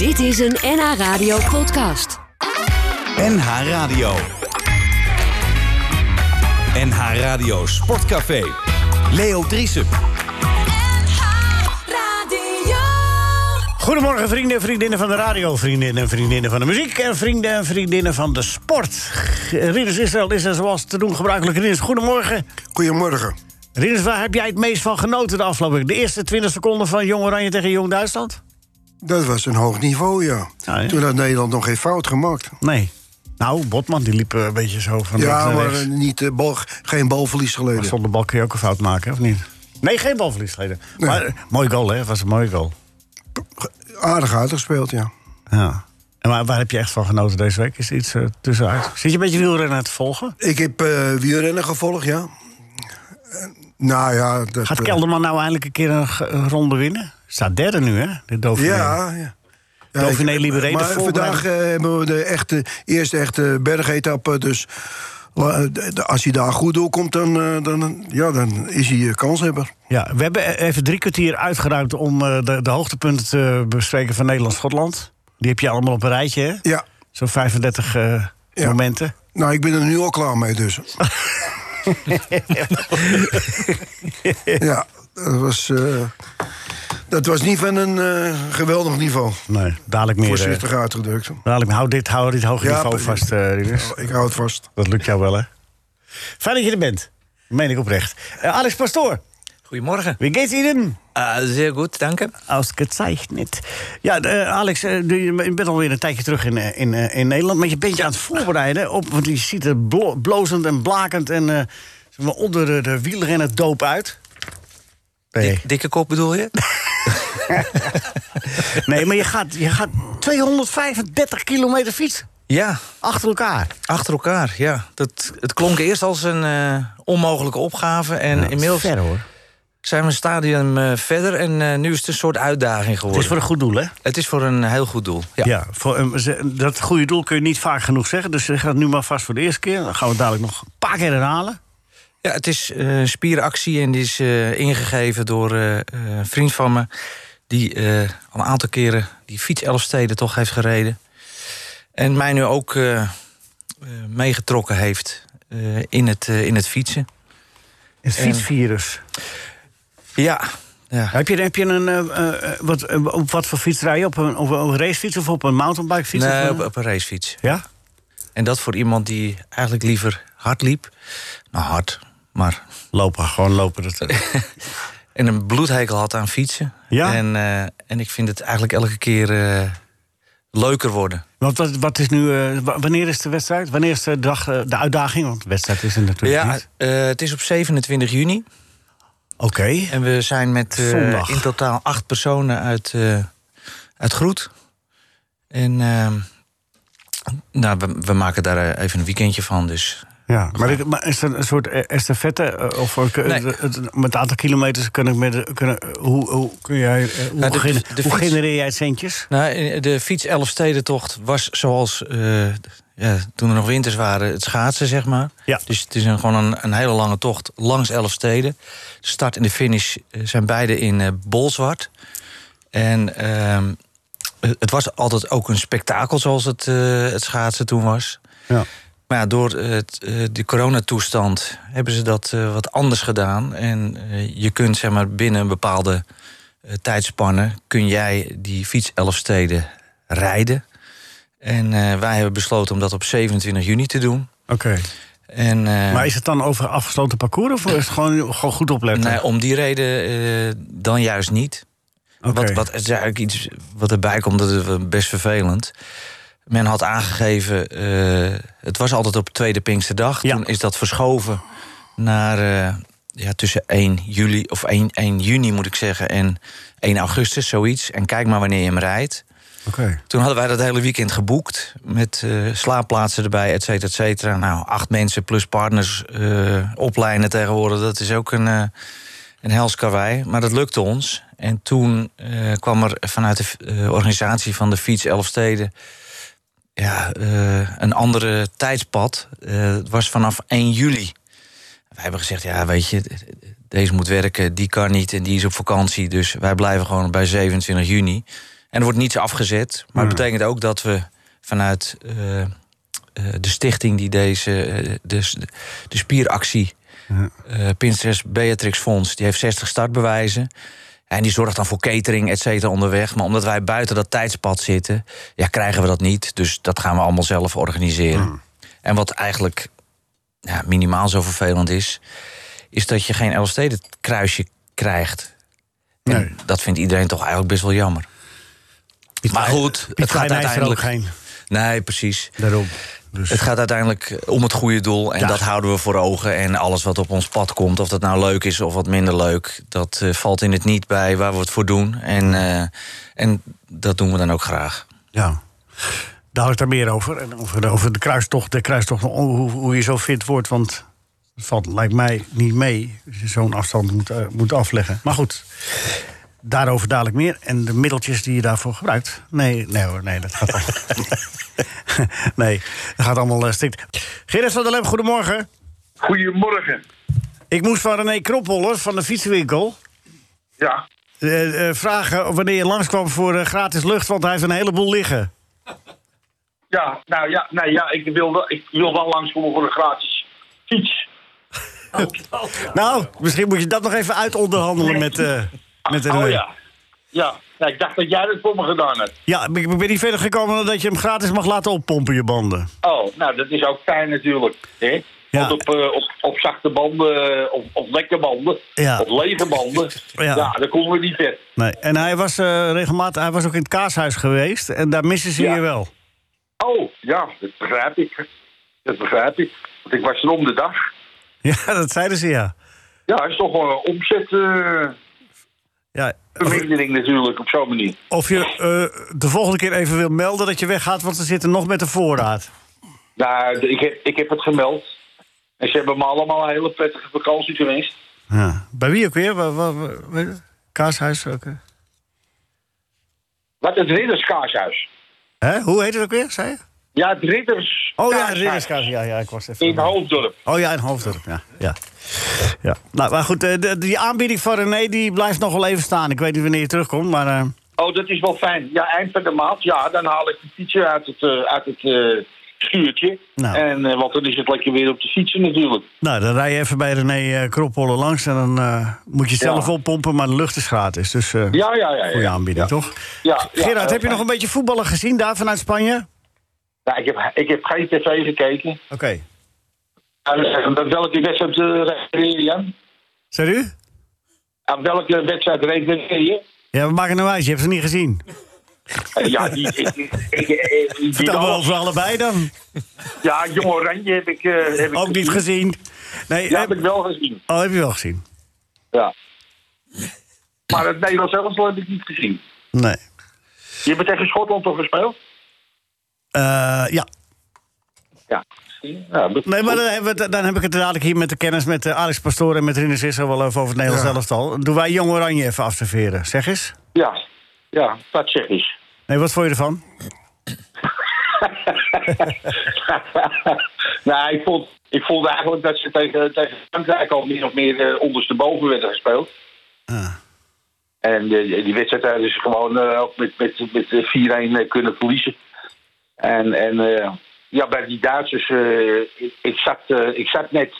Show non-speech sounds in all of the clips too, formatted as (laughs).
Dit is een NH Radio podcast. NH Radio. NH Radio Sportcafé. Leo Driesen. Goedemorgen vrienden en vriendinnen van de radio, vriendinnen en vriendinnen van de muziek... en vrienden en vriendinnen van de sport. Rinus Israël is er zoals te doen gebruikelijk. Rinus, goedemorgen. Goedemorgen. Rinus, waar heb jij het meest van genoten de afgelopen... de eerste 20 seconden van Jong Oranje tegen Jong Duitsland? Dat was een hoog niveau, ja. Ja, ja. Toen had Nederland nog geen fout gemaakt. Nee. Nou, Botman die liep een beetje zo van Ja, naar maar rechts. eh, niet, eh, bal, geen balverlies Maar geleden. Zonder bal kun je ook een fout maken, of niet? Nee, geen balverlies geleden. Nee. Maar eh, mooi goal, hè? Het was een mooie goal. Aardig uitgespeeld, ja. Ja. En waar, waar heb je echt van genoten deze week? Is er iets eh, tussenuit? Zit je een beetje wielrennen te volgen? Ik heb eh wielrennen gevolgd, ja. Eh, nou ja, dat... Gaat eh, Kelderman nou eindelijk een keer een ronde winnen? Staat derde nu, hè? De Dauphiné. Ja, ja. Ja, Dauphiné Libéré, Maar vandaag eh, hebben we de echte, eerste echte bergetappe. Dus de- als hij daar goed doorkomt, dan, eh, dan, ja, dan is hij eh, kanshebber. Ja, we hebben even drie kwartier uitgeruimd om eh, de, de hoogtepunten te bespreken van Nederland-Schotland. Die heb je allemaal op een rijtje, hè? Ja. Zo'n 35 eh, Ja. momenten. Nou, ik ben er nu al klaar mee, dus. (laughs) ja, dat was, eh, dat was niet van een eh, geweldig niveau. Nee, dadelijk meer. Voorzichtig uitgedrukt. dadelijk, hou dit, hou dit hoge Ja, niveau vast, eh Rinus. Ik hou het vast. Dat lukt jou wel, hè? Fijn dat je er bent. Dat meen ik oprecht. Alex Pastoor, Goedemorgen. wie geht's Ihnen? Uh, zeer goed, danke. Ausgezeichnet. Ja, eh, Alex, je bent alweer een tijdje terug in, in, in Nederland. Maar je bent je aan het voorbereiden op. Want je ziet er blo- blozend en blakend en eh, onder de, de wielrennen doop uit. Nee. Dik- dikke kop bedoel je? (laughs) nee, maar je gaat, je gaat 235 kilometer fietsen. ja, Achter elkaar. achter elkaar. Ja. Dat, het klonk eerst als een eh, onmogelijke opgave. En inmiddels Ver hoor. zijn we een stadium eh, verder. En eh, nu is het een soort uitdaging Het geworden. is voor een goed doel, hè? Het is voor een heel goed doel. Ja. Ja, voor, een- dat goede doel kun je niet vaak genoeg zeggen. Dus je gaat nu maar vast voor de eerste keer. Dan gaan we het dadelijk nog een paar keer herhalen. Ja, het is eh, een spieractie en die is eh, ingegeven door eh, een vriend van me... die al een aantal keren die fiets Elfsteden toch heeft gereden. En mij nu ook meegetrokken heeft in, het, in het fietsen. Het En- fietsvirus. Ja, ja. Heb je, heb je een. eh, wat, op wat voor fiets rij je? Op een, op een racefiets of op een mountainbikefiets? Nee, op, op een racefiets. Ja? En dat voor iemand die eigenlijk liever hard liep. Nou, hard, maar... Lopen, gewoon lopen. Dat, (laughs) En een bloedhekel had aan fietsen. Ja? En, eh, en ik vind het eigenlijk elke keer eh, leuker worden. Want wat, wat is nu. eh, wa- wanneer is de wedstrijd? Wanneer is de dag de uitdaging? Want de wedstrijd is er natuurlijk Ja, niet. het is op 27 juni. Oké. En we zijn met in totaal acht personen uit, uit Groet. En ehm, nou, we, we maken daar even een weekendje van. Dus Ja, maar, dit- maar is er een soort eh, estafette? eh, Of Nee. met een aantal kilometers kunnen. Met, kunnen hoe, hoe, kun jij, eh, hoe, Nou, de- gener- de hoe fiets- genereer jij centjes? Nou, de fiets Elfstedentocht was zoals eh, ja, toen er nog winters waren, het schaatsen, zeg maar. Ja. Dus het is een, gewoon een, een hele lange tocht langs Elfsteden. De start en de finish zijn beide in eh, bolzwart. En ehm, eh, het was altijd ook een spektakel zoals het, het schaatsen toen was. Ja. Maar ja, door het, eh, de coronatoestand hebben ze dat eh, wat anders gedaan. En eh, je kunt zeg maar, binnen een bepaalde eh, tijdspanne... kun jij die fiets Elfsteden rijden. En eh, wij hebben besloten om dat op 27 juni te doen. Oké. En, eh, Maar is het dan over afgesloten parcours of is het gewoon, gewoon goed opletten? nee, om die reden eh, dan juist niet. Oké. Wat, wat is eigenlijk iets wat erbij komt, dat is best vervelend. Men had aangegeven, eh, het was altijd op tweede Pinksterdag. Ja. Toen is dat verschoven naar eh, ja, tussen 1 juli, of 1, 1 juni moet ik zeggen, en 1 augustus, zoiets. En kijk maar wanneer je hem rijdt. Toen hadden wij dat hele weekend geboekt. Met eh, slaapplaatsen erbij, et cetera, et cetera. Nou, acht mensen plus partners eh oplijnen tegenwoordig. Dat is ook een, eh een hels karwei. Maar dat lukte ons. En toen kwam er vanuit de organisatie van de Fiets Elfsteden... Ja, eh, een andere tijdspad. Eh, het was vanaf 1 juli. Wij hebben gezegd, ja, weet je... deze moet werken, die kan niet en die is op vakantie. Dus wij blijven gewoon bij 27 juni. er wordt niets afgezet. Maar het betekent ook dat we vanuit eh, de stichting die deze eh, de, de spieractie. Prinses Beatrix Fonds, die heeft 60 startbewijzen. En die zorgt dan voor catering, et cetera, onderweg. Maar omdat wij buiten dat tijdspad zitten, ja, krijgen we dat niet. Dus dat gaan we allemaal zelf organiseren. En wat eigenlijk ja, minimaal zo vervelend is, is dat je geen LSD-kruisje krijgt. En Nee. dat vindt iedereen toch eigenlijk best wel jammer. Piet Maar goed, Piet het gaat ook uiteindelijk- geen. Nee, precies. Daarom. Dus, Het gaat uiteindelijk om het goede doel en Ja. dat houden we voor ogen. En alles wat op ons pad komt, of dat nou leuk is of wat minder leuk, dat eh, valt in het niet bij waar we het voor doen. En, eh, en dat doen we dan ook graag. ja. Dadelijk daar meer over. En over de, over de kruistocht, de kruistocht hoe, hoe je zo fit wordt. Want het valt, lijkt mij, niet mee. Zo'n afstand moet, eh, moet afleggen. Maar goed, daarover dadelijk meer. En de middeltjes die je daarvoor gebruikt. Nee, nee hoor, nee, dat gaat allemaal. (laughs) nee, dat gaat allemaal uh, stikt. Gerrit van der Lem, goedemorgen. Goedemorgen. Ik moest van René Kroppoller van de fietsenwinkel. Ja, eh, eh, vragen wanneer je langskwam voor eh, gratis lucht, want hij heeft een heleboel liggen. ja, nou ja, nee, ja ik, wil wel, ik wil wel langskomen voor een gratis fiets. Nou, misschien moet je dat nog even uitonderhandelen met, eh met René. Oh ja. Ja, nou, ik dacht dat jij dat voor me gedaan hebt. Ja, ik ben niet verder gekomen dan dat je hem gratis mag laten oppompen, je banden. Oh, nou, dat is ook fijn natuurlijk. Hè? Ja. Want op, eh, op, op zachte banden, eh, of, of lekke banden, Ja. of lege banden, (laughs) Ja. ja. dan komen we niet ver. Nee. En hij was eh, regelmatig, hij was ook in het kaashuis geweest en daar missen ze Ja. je wel. Oh, ja, dat begrijp ik. Dat begrijp ik. Want ik was er om de dag. (laughs) Ja, dat zeiden ze ja. Ja, is toch wel een omzetvermindering ja natuurlijk, op zo'n manier. of je eh, de volgende keer even wil melden dat je weggaat, want ze zitten nog met de voorraad. Nou, ik heb, ik heb het gemeld. En ze hebben me allemaal een hele prettige vakantie gewenst. Ja. Bij wie ook weer? Waar, waar, waar- waar- kaashuis ook. Wat, het Ridderskaarshuis. Hè? Hoe heet het ook weer, zei je? Ja, het Ridders. Oh ja, Kaarshuis. Ridderskaas. Ja, ja, ik was even... In Hoofddorp. Oh ja, in Hoofddorp, ja. ja. Ja. Nou, maar goed, eh, de, die aanbieding van René die blijft nog wel even staan. Ik weet niet wanneer je terugkomt, maar... eh, Oh, dat is wel fijn. Ja, eind van de maand. Ja, dan haal ik de fietsen uit het, eh, uit het schuurtje. Nou. En, want dan is het lekker weer op de fietsen natuurlijk. nou, dan rij je even bij René Kroppolle langs... en dan moet je zelf Ja. oppompen, maar de lucht is gratis. Dus Ja, ja, ja. ja. goede aanbieding, ja. toch? Ja, Gerard, heb je nog een beetje voetballen gezien daar vanuit Spanje? Nou, ik, heb, ik heb geen tv gekeken. Oké. Aan welke wedstrijd uh, refereer je aan? Zeg u? Aan welke wedstrijd refereer je? Ja, we maken een wijs, je hebt ze niet gezien. Eh, ja, die, ik, ik, ik, ik- die Vertel me alles. over allebei dan. Ja, Jong Oranje heb ik, eh, heb ik Ook niet gezien. Nee, Ja, heb- heb ik wel gezien. Oh, heb je wel gezien? Ja. Maar het Nederlands elftal heb ik niet gezien. Nee. Je hebt tegen Schotland toch gespeeld? Eh, ja. Ja. Dat- Nee, maar dan, hebben we dan heb ik het dadelijk hier met de kennis met eh, Alex Pastoor en met Rinus Issa wel even over het Nederlands Ja. elftal. Doen wij Jong Oranje even afserveren. Zeg eens. Ja, ja, dat zeg ik. Nee, wat vond je ervan? (laughs) nou, ik vond, ik vond eigenlijk dat ze tegen, tegen Frankrijk al min of meer eh, ondersteboven werden gespeeld. Ah. En eh, die wedstrijd hebben ze gewoon ook met, met, met eh, 4-1 eh, kunnen verliezen. En, en eh, ja, bij die Duitsers, eh, ik, ik, zat, eh, ik zat net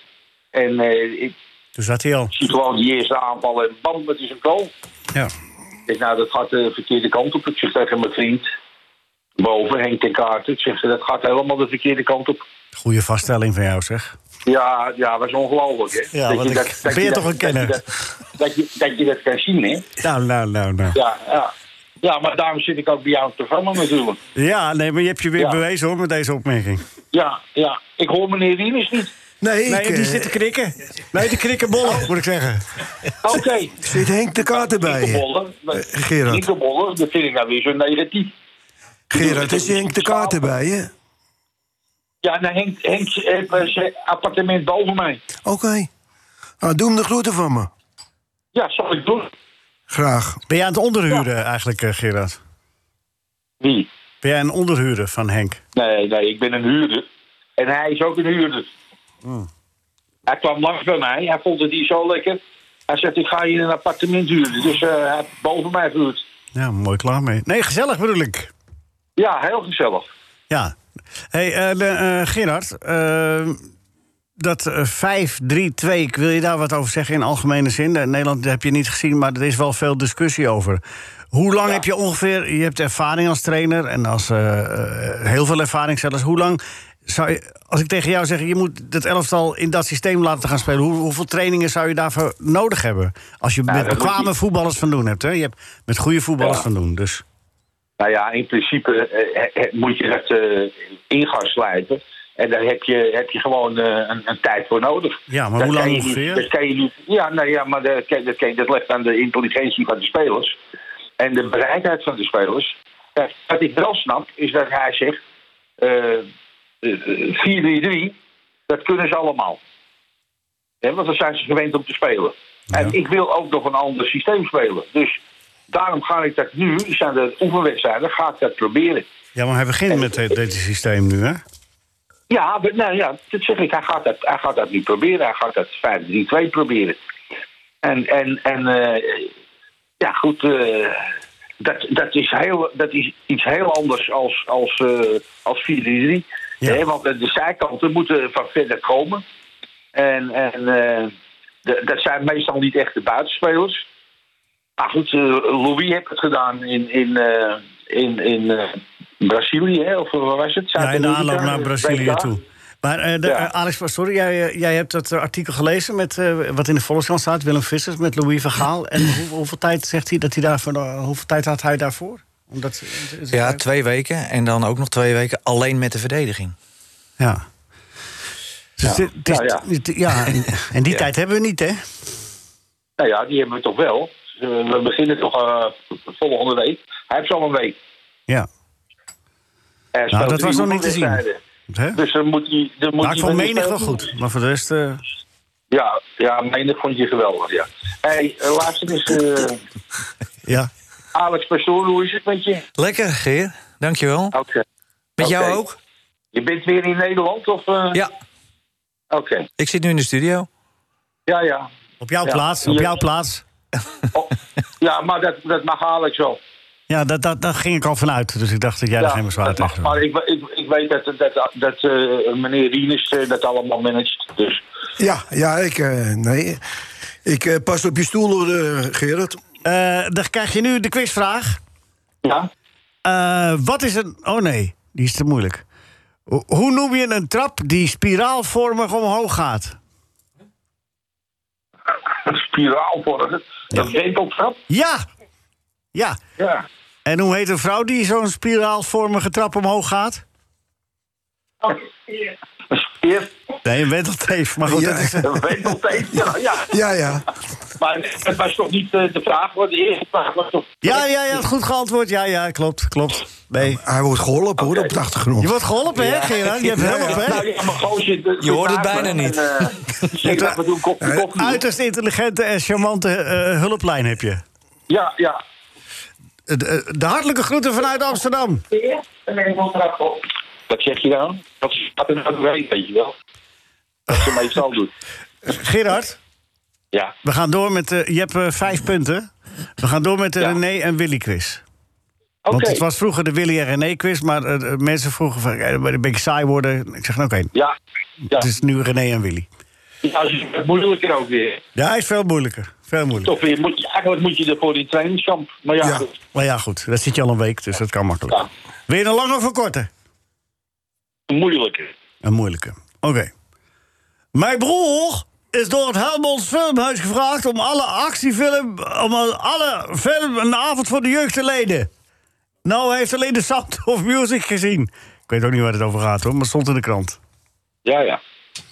en eh, ik Toen zat hij al. zie gewoon die eerste aanval en bam, het is een goal. Ja. Ik nou, dat gaat de verkeerde kant op. Ik zeg tegen mijn vriend boven, Henk ten Kaarten. Ik zeg, dat gaat helemaal de verkeerde kant op. Goeie vaststelling van jou, zeg. Ja, ja, dat is ongelooflijk, hè? Ja, want ik- ben je toch een kenner? Dat, dat, je, dat je dat kan zien, hè? Nou, nou, nou, nou. Ja, ja. Ja, maar daarom zit ik ook bij jou op het programma natuurlijk. Ja, nee, maar je hebt je weer Ja. bewezen hoor met deze opmerking. Ja, ja. Ik hoor meneer Rinus niet. Nee, ik, Nee, die eh, zit te krikken. Nee, die krikkenbollen, moet ik zeggen. Oké. zit Henk de Kaart erbij. hè? Nikkelbollen. Gerard. Nikkelbollen, dat vind ik nou weer zo negatief. Gerard, is Henk de Kaart erbij, hè? Ja, nou, Henk, Henk heeft eh, zijn appartement boven mij. Oké. Nou, doe hem de groeten van me. Ja, zal ik doen. Graag. Ben jij aan het onderhuren eigenlijk, eh, Gerard? Wie? Ben jij een onderhuurder van Henk? Nee, nee, ik ben een huurder. En hij is ook een huurder. Hij kwam langs bij mij. Hij vond het niet zo lekker. Hij zegt, ik ga hier een appartement huren. Dus eh, hij heeft boven mij gehuurd. Ja, mooi klaar mee. Nee, gezellig bedoel ik. Ja, heel gezellig. Ja. hey, eh, de, eh, Gerard. Eh, dat eh, 5-3-2, wil je daar wat over zeggen in algemene zin? In Nederland heb je niet gezien, maar er is wel veel discussie over. Hoe lang Ja. heb je ongeveer... Je hebt ervaring als trainer en als eh, eh, heel veel ervaring zelfs. Hoe lang zou je... Als ik tegen jou zeg, je moet het elftal in dat systeem laten gaan spelen... Hoe, hoeveel trainingen zou je daarvoor nodig hebben? Als je Nou, met bekwame je- voetballers van doen hebt. Hè? Je hebt met goede voetballers Ja. van doen, dus... Nou ja, in principe eh, eh, moet je dat eh, in gaan slijpen. En daar heb je, heb je gewoon eh, een, een tijd voor nodig. Ja, maar Dat hoe lang ongeveer? Dat kan je niet. Ja, nou ja, maar dat, dat, kan- dat ligt aan de intelligentie van de spelers. En de bereidheid van de spelers. Wat ik wel snap, is dat hij zegt... eh, eh, 4-3-3, dat kunnen ze allemaal. Want dan zijn ze gewend om te spelen. En ik wil ook nog een ander systeem spelen. Dus daarom ga ik dat nu, zijn de oefenwedstrijden, ga ik dat proberen. Ja, maar hij begint met dit systeem nu, hè? Ja, maar, nou ja, dat zeg ik. Hij gaat dat, hij gaat dat nu proberen. Hij gaat dat 5-3-2 proberen. En, en, en eh, ja, goed. eh, dat, dat, is heel, dat is iets heel anders als, als, eh, als 4-3-3. Ja. Hè, want de, zijkanten moeten van verder komen. En, en de- dat zijn meestal niet echt de buitenspelers. Maar goed, Louis heeft het gedaan in, in, in, in Brazilië, hè, of waar was het? Ja, in de aanloop naar eh, Brazilië toe. Maar eh, de, Ja. eh, Alex, sorry, jij, eh, jij hebt dat eh, artikel gelezen met eh, wat in de Volkskrant staat, Willem Vissers met Louis van Gaal. En hoe, hoeveel tijd zegt hij dat hij daarvoor, eh, hoeveel tijd had hij daarvoor? Omdat, eh, Ja, twee weken. En dan ook nog twee weken alleen met de verdediging. ja. Dus Ja. is- Ja, ja. het- ja, en- en die Ja. tijd hebben we niet, hè? Nou ja, die hebben we toch wel. Eh, We beginnen toch eh, volgende week. Hij heeft zo'n een week. Ja. Er Nou, dat was nog niet te zien. Dus dan moet hij... Dan moet Maar ik hij vond menig wel goed. Maar voor de rest... eh, Ja, ja, menig vond je geweldig, ja. Hé, hey, luister eens. eh, (laughs) ja. Alex Pastoor, hoe is het met je? Lekker, Geer. Dankjewel. Oké. Met jou ook? Je bent weer in Nederland, of... eh? Ja, Oké. ik zit nu in de studio. Ja, ja. Op jouw Ja. plaats, op Ja. jouw plaats. Oh, ja, maar dat, dat mag Alex wel. Ja, dat, dat, daar ging ik al vanuit. Dus ik dacht dat jij ja, er geen bezwaar tegen had. Maar ik, ik, ik weet dat, dat, dat eh, meneer Rienus eh, dat allemaal managt. Dus Ja, ja, ik, eh, nee. ik pas op je stoel, hoor, eh, Gerard. Eh, dan krijg je nu de quizvraag. ja. Eh, wat is een... Oh nee, die is te moeilijk. Ho- Hoe noem je een trap die spiraalvormig omhoog gaat? Een spiraalvormig. Een wenteltrap. Ja! Ja. Ja. En hoe heet een vrouw die zo'n spiraalvormige trap omhoog gaat? Een speer. Nee, een wentelteef. Maar goed, Ja. dat is... Een. Ja, ja. Ja, ja. Maar het was toch niet eh, de vraag? Want de eerste vraag was toch... Ja, ja, ja, goed geantwoord. Ja, ja, klopt, klopt. Nee. Hij wordt geholpen, hoor, Oké. op de achtergrond. Je wordt geholpen, hè, Gerard? Je hebt hulp, hè? Nou ja, maar gozer, de- Je hoort het bijna niet. En, zeg af en toe een kopje koffie. Uiterst intelligente en charmante eh, hulplijn heb je. Ja, ja. De, de- de hartelijke groeten vanuit Amsterdam. Wat zeg je dan? Dat staat er nou doorheen, weet je wel. Dat ze meestal doet. (laughs) Gerard, Ja. we gaan door met... eh, je hebt eh, vijf punten. We gaan door met de Ja. René en Willy quiz. Oké. Want het was vroeger de Willy en René quiz, maar eh, de mensen vroegen van, eh, een beetje saai worden. Ik zeg, nou oké, Ja. Ja. het is nu René en Willy. Ja, is het moeilijker ook weer. Ja, hij is veel moeilijker. Veel moeilijker. Toch weer, moet, je- eigenlijk moet je ervoor in trainingskamp. Maar ja, Ja. goed. Maar ja, goed, dat zit je al een week, dus dat kan makkelijk. Ja. Wil je een lange of een korte? moeilijker. Een moeilijke. Oké. Mijn broer is door het Helmonds Filmhuis gevraagd om alle actiefilm, om alle film een avond voor de jeugd te lenen. Nou, hij heeft alleen de Sound of Music gezien. Ik weet ook niet waar het over gaat hoor, maar het stond in de krant. Ja, ja.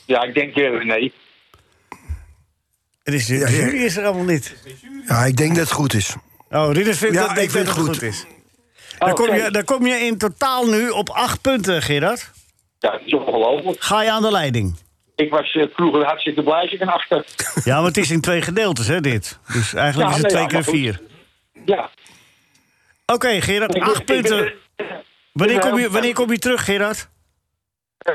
Ja, ik denk eh, nee. Het is, de jury is er allemaal niet. Ja, ik denk dat het goed is. Oh, Ridders vindt Ja, dat, ik denkt vind dat het het goed. goed is. Dan, kom je, dan kom je in totaal nu op acht punten, Gerard. Ja, dat is ongelooflijk. Ga je aan de leiding. Ik was eh, vroeger hartstikke blij als ik een achter. Ja, maar het is in twee gedeeltes, hè, dit. Dus eigenlijk Ja, is het nee, twee ja, keer vier. Ja. Oké, Gerard, Ik- acht ik- punten. ik- Wanneer kom, je, wanneer kom je terug, Gerard? Eh,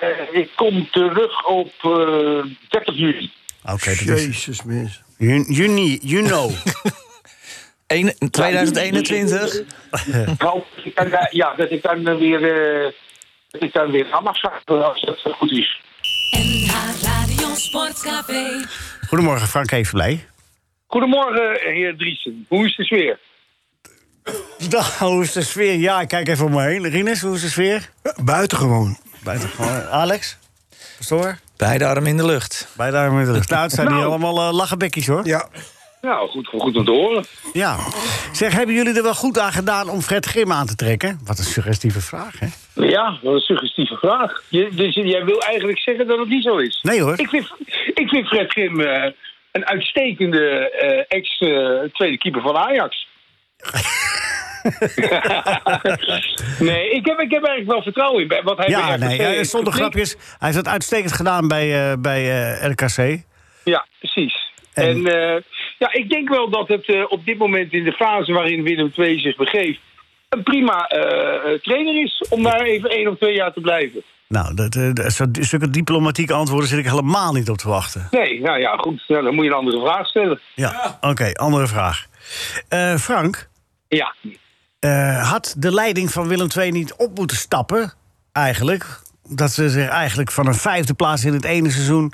eh, ik kom terug op eh 30 juli. Oké, dat is Jezus, mensen. juni, (laughs) juni, you know. Een- 2021? Ik hoop dat ik dan, eh, ja, dat ik dan eh, weer, eh, dat ik dan weer aan mag schaffen als dat eh, goed is. NH Radio Sportcafé. Goedemorgen, Frank Heverlei. Goedemorgen, heer Driesen. Hoe is de sfeer? Nou, hoe is de sfeer? Ja, ik kijk even om me heen. Rinus, hoe is de sfeer? Buitengewoon. Buitengewoon. Alex? Pastoor? Beide armen in de lucht. Bij daar met de lucht. Nou, het zijn hier Nou. allemaal uh, lachenbekjes, hoor. Ja, Nou, goed, goed om te horen. Ja. Zeg, hebben jullie er wel goed aan gedaan om Fred Grim aan te trekken? Wat een suggestieve vraag, hè? Ja, wat een suggestieve vraag. Je, dus jij wil eigenlijk zeggen dat het niet zo is? Nee, hoor. Ik vind, ik vind Fred Grim eh, een uitstekende eh, ex-tweede keeper van Ajax. (laughs) (laughs) nee, ik heb, ik heb eigenlijk wel vertrouwen in. Wat hij Ja, nee, eh, heeft zonder grapjes. Hij heeft het uitstekend gedaan bij, eh, bij eh, RKC. Ja, precies. En- En, eh, ja, ik denk wel dat het eh, op dit moment in de fase waarin Willem II zich begeeft... een prima eh, trainer is om daar even één of twee jaar te blijven. Nou, dat, eh, dat- zulke diplomatieke antwoorden zit ik helemaal niet op te wachten. Nee, nou ja, goed. Dan moet je een andere vraag stellen. Ja, oké, andere vraag. Eh, Frank, Ja, eh, had de leiding van Willem II niet op moeten stappen, eigenlijk? Dat ze zich eigenlijk van een vijfde plaats in het ene seizoen...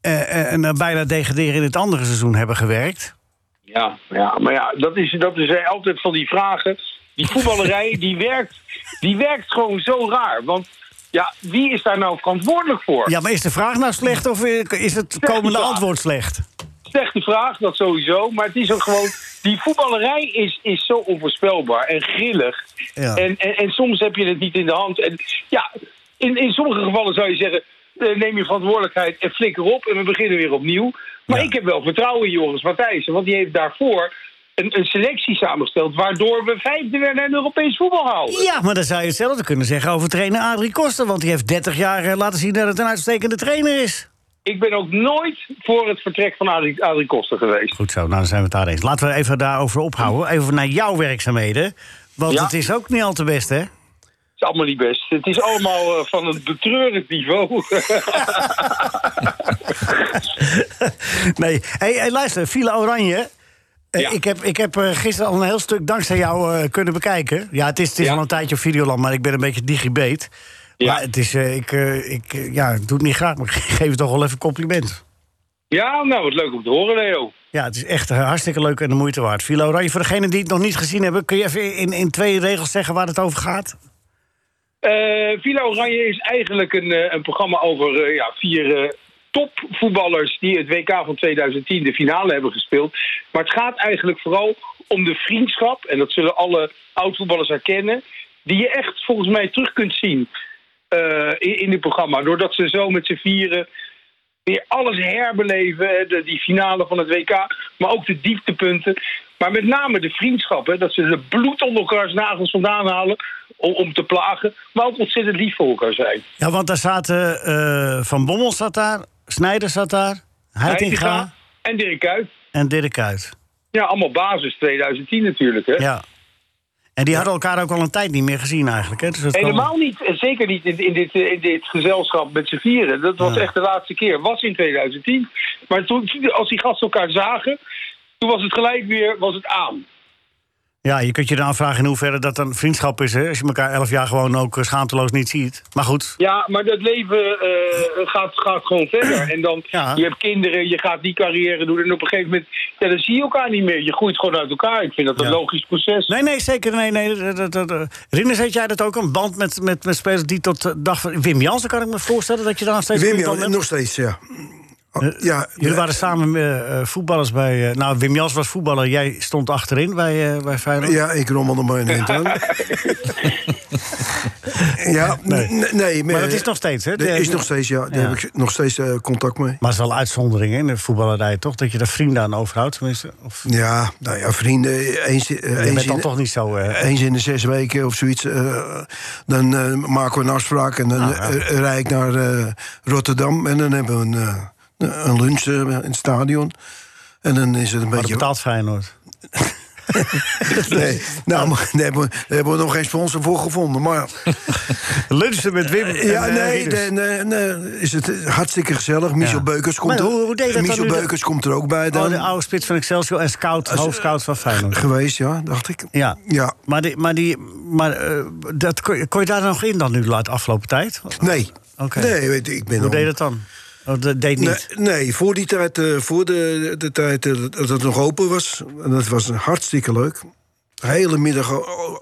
eh, eh, en naar bijna degraderen in het andere seizoen hebben gewerkt? ja, ja maar ja, dat is, dat is altijd van die vragen. Die (laughs) voetballerij, die werkt, die werkt gewoon zo raar. Want ja, wie is daar nou verantwoordelijk voor? Ja, maar is de vraag nou slecht of is het komende antwoord slecht? Slechte vraag, dat sowieso. Maar het is ook gewoon. Die voetballerij is, is zo onvoorspelbaar en grillig. Ja. En, en, en soms heb je het niet in de hand. En ja, in, in sommige gevallen zou je zeggen. eh, neem je verantwoordelijkheid en flikker op en we beginnen weer opnieuw. Maar Ja. ik heb wel vertrouwen in Joris Matthijssen. Want die heeft daarvoor een, een selectie samengesteld. waardoor we vijfde werden en Europees voetbal houden. Ja, maar dan zou je hetzelfde kunnen zeggen over trainer Adrie Koster. Want die heeft 30 jaar eh, laten zien dat het een uitstekende trainer is. Ik ben ook nooit voor het vertrek van Adrie, Adrie Koster geweest. Goed zo, nou dan zijn we het daar eens. Laten we even daarover ophouden. Even naar jouw werkzaamheden. Want Ja. het is ook niet al te best, hè? Het is allemaal niet best. Het is allemaal eh, van een betreurend niveau. (laughs) nee, hey, hey, luister, File Oranje. Eh, Ja. Ik heb, ik heb eh, gisteren al een heel stuk dankzij jou kunnen bekijken. Ja, het is, het is Ja. al een tijdje op Videoland, maar ik ben een beetje digibeet. Ja. Maar het is, eh, ik, eh, ik eh, ja, ik doe het niet graag, maar (laughs) ik geef het toch wel even compliment. ja, nou, wat leuk om te horen, Leo. Ja, het is echt hartstikke leuk en de moeite waard. File Oranje, voor degenen die het nog niet gezien hebben... kun je even in, in twee regels zeggen waar het over gaat? Villa Oranje is eigenlijk een, een programma over ja, vier topvoetballers die het WK van 2010 de finale hebben gespeeld. Maar het gaat eigenlijk vooral om de vriendschap, en dat zullen alle oud-voetballers herkennen, die je echt volgens mij terug kunt zien eh, in, in dit programma. Doordat ze zo met z'n vieren weer alles herbeleven. De, die finale van het WK, maar ook de dieptepunten. Maar met name de vriendschap, hè, dat ze de bloed onder elkaars nagels vandaan halen om, om te plagen. Maar ook ontzettend lief voor elkaar zijn. Ja, want daar zaten eh, Van Bommel zat daar, Snijder zat daar... Heitinga en Dirk Kuyt. en Dirk Kuyt. Ja, allemaal basis 2010 natuurlijk. Hè? Ja. En die hadden elkaar ook al een tijd niet meer gezien eigenlijk. Hè? Dus dat Helemaal niet, zeker niet in, in, dit, eh, in dit gezelschap met z'n vieren. Dat was Ja. echt de laatste keer. Was in 2010. Maar toen, als die gasten elkaar zagen, toen was het gelijk weer was het aan. Ja, je kunt je dan afvragen in hoeverre dat dan vriendschap is. Hè? Als je elkaar elf jaar gewoon ook eh, schaamteloos niet ziet. Maar goed, Ja, maar dat leven eh, gaat, gaat gewoon verder. En dan, Ja. je hebt kinderen, je gaat die carrière doen. En op een gegeven moment, ja, dan zie je elkaar niet meer. Je groeit gewoon uit elkaar. Ik vind dat een Ja. logisch proces. Nee, nee, zeker. Nee, nee, dat, dat, dat, eh. Rinus, had jij dat ook? Een band met, met, met spelers die tot de dag van... Wim Jansen kan ik me voorstellen dat je daar nog steeds... Wim goede Jan, band hebt? nog steeds, ja. Oh, ja, Jullie waren samen eh, eh, voetballers bij... eh, nou, Wim Jans was voetballer. Jij stond achterin bij, eh bij Feyenoord. Ja, ik rommelde maar in het (laughs) aan. ja, Nee. Maar dat is nog steeds, hè? Dat is nog steeds, ja. Daar Ja. heb ik nog steeds eh, contact mee. Maar het is wel een uitzondering hè, in de voetballerij, toch? Dat je daar vrienden aan overhoudt, tenminste. Of, Ja, nou ja, vrienden, eens, eh, je eens, bent dan in, toch niet zo... eh, eens in de zes weken of zoiets. eh, dan eh, maken we een afspraak en dan Ah, ja. eh, rijd ik naar eh, Rotterdam. En dan hebben we een, eh, een lunch eh, in het stadion. En dan is het een maar dat beetje... betaalt Feyenoord. (laughs) Nee, nou, maar daar hebben, we, daar hebben we nog geen sponsor voor gevonden. Maar (laughs) Lunchen met Wim. ja, eh, nee, nee, nee, nee, is het hartstikke gezellig. Michel Ja. Beukers komt Maar er, hoe- hoe deed dat dan Michel de- Beukers komt er ook bij dan. Oh, de oude spits van Excelsior en scout, hoofdscout van Feyenoord. Geweest, ja, dacht ik. Ja. Ja, Maar, die, maar, die, maar eh, dat, kon, je, daar nog in dan nu de afgelopen tijd? nee. Oké. Nee, weet ik ben Hoe nog- deed het dan? Oh, dat deed Nee, niet. nee, voor die tijd, eh, voor de, de tijd eh, dat het nog open was. En dat was hartstikke leuk. De hele middag oh,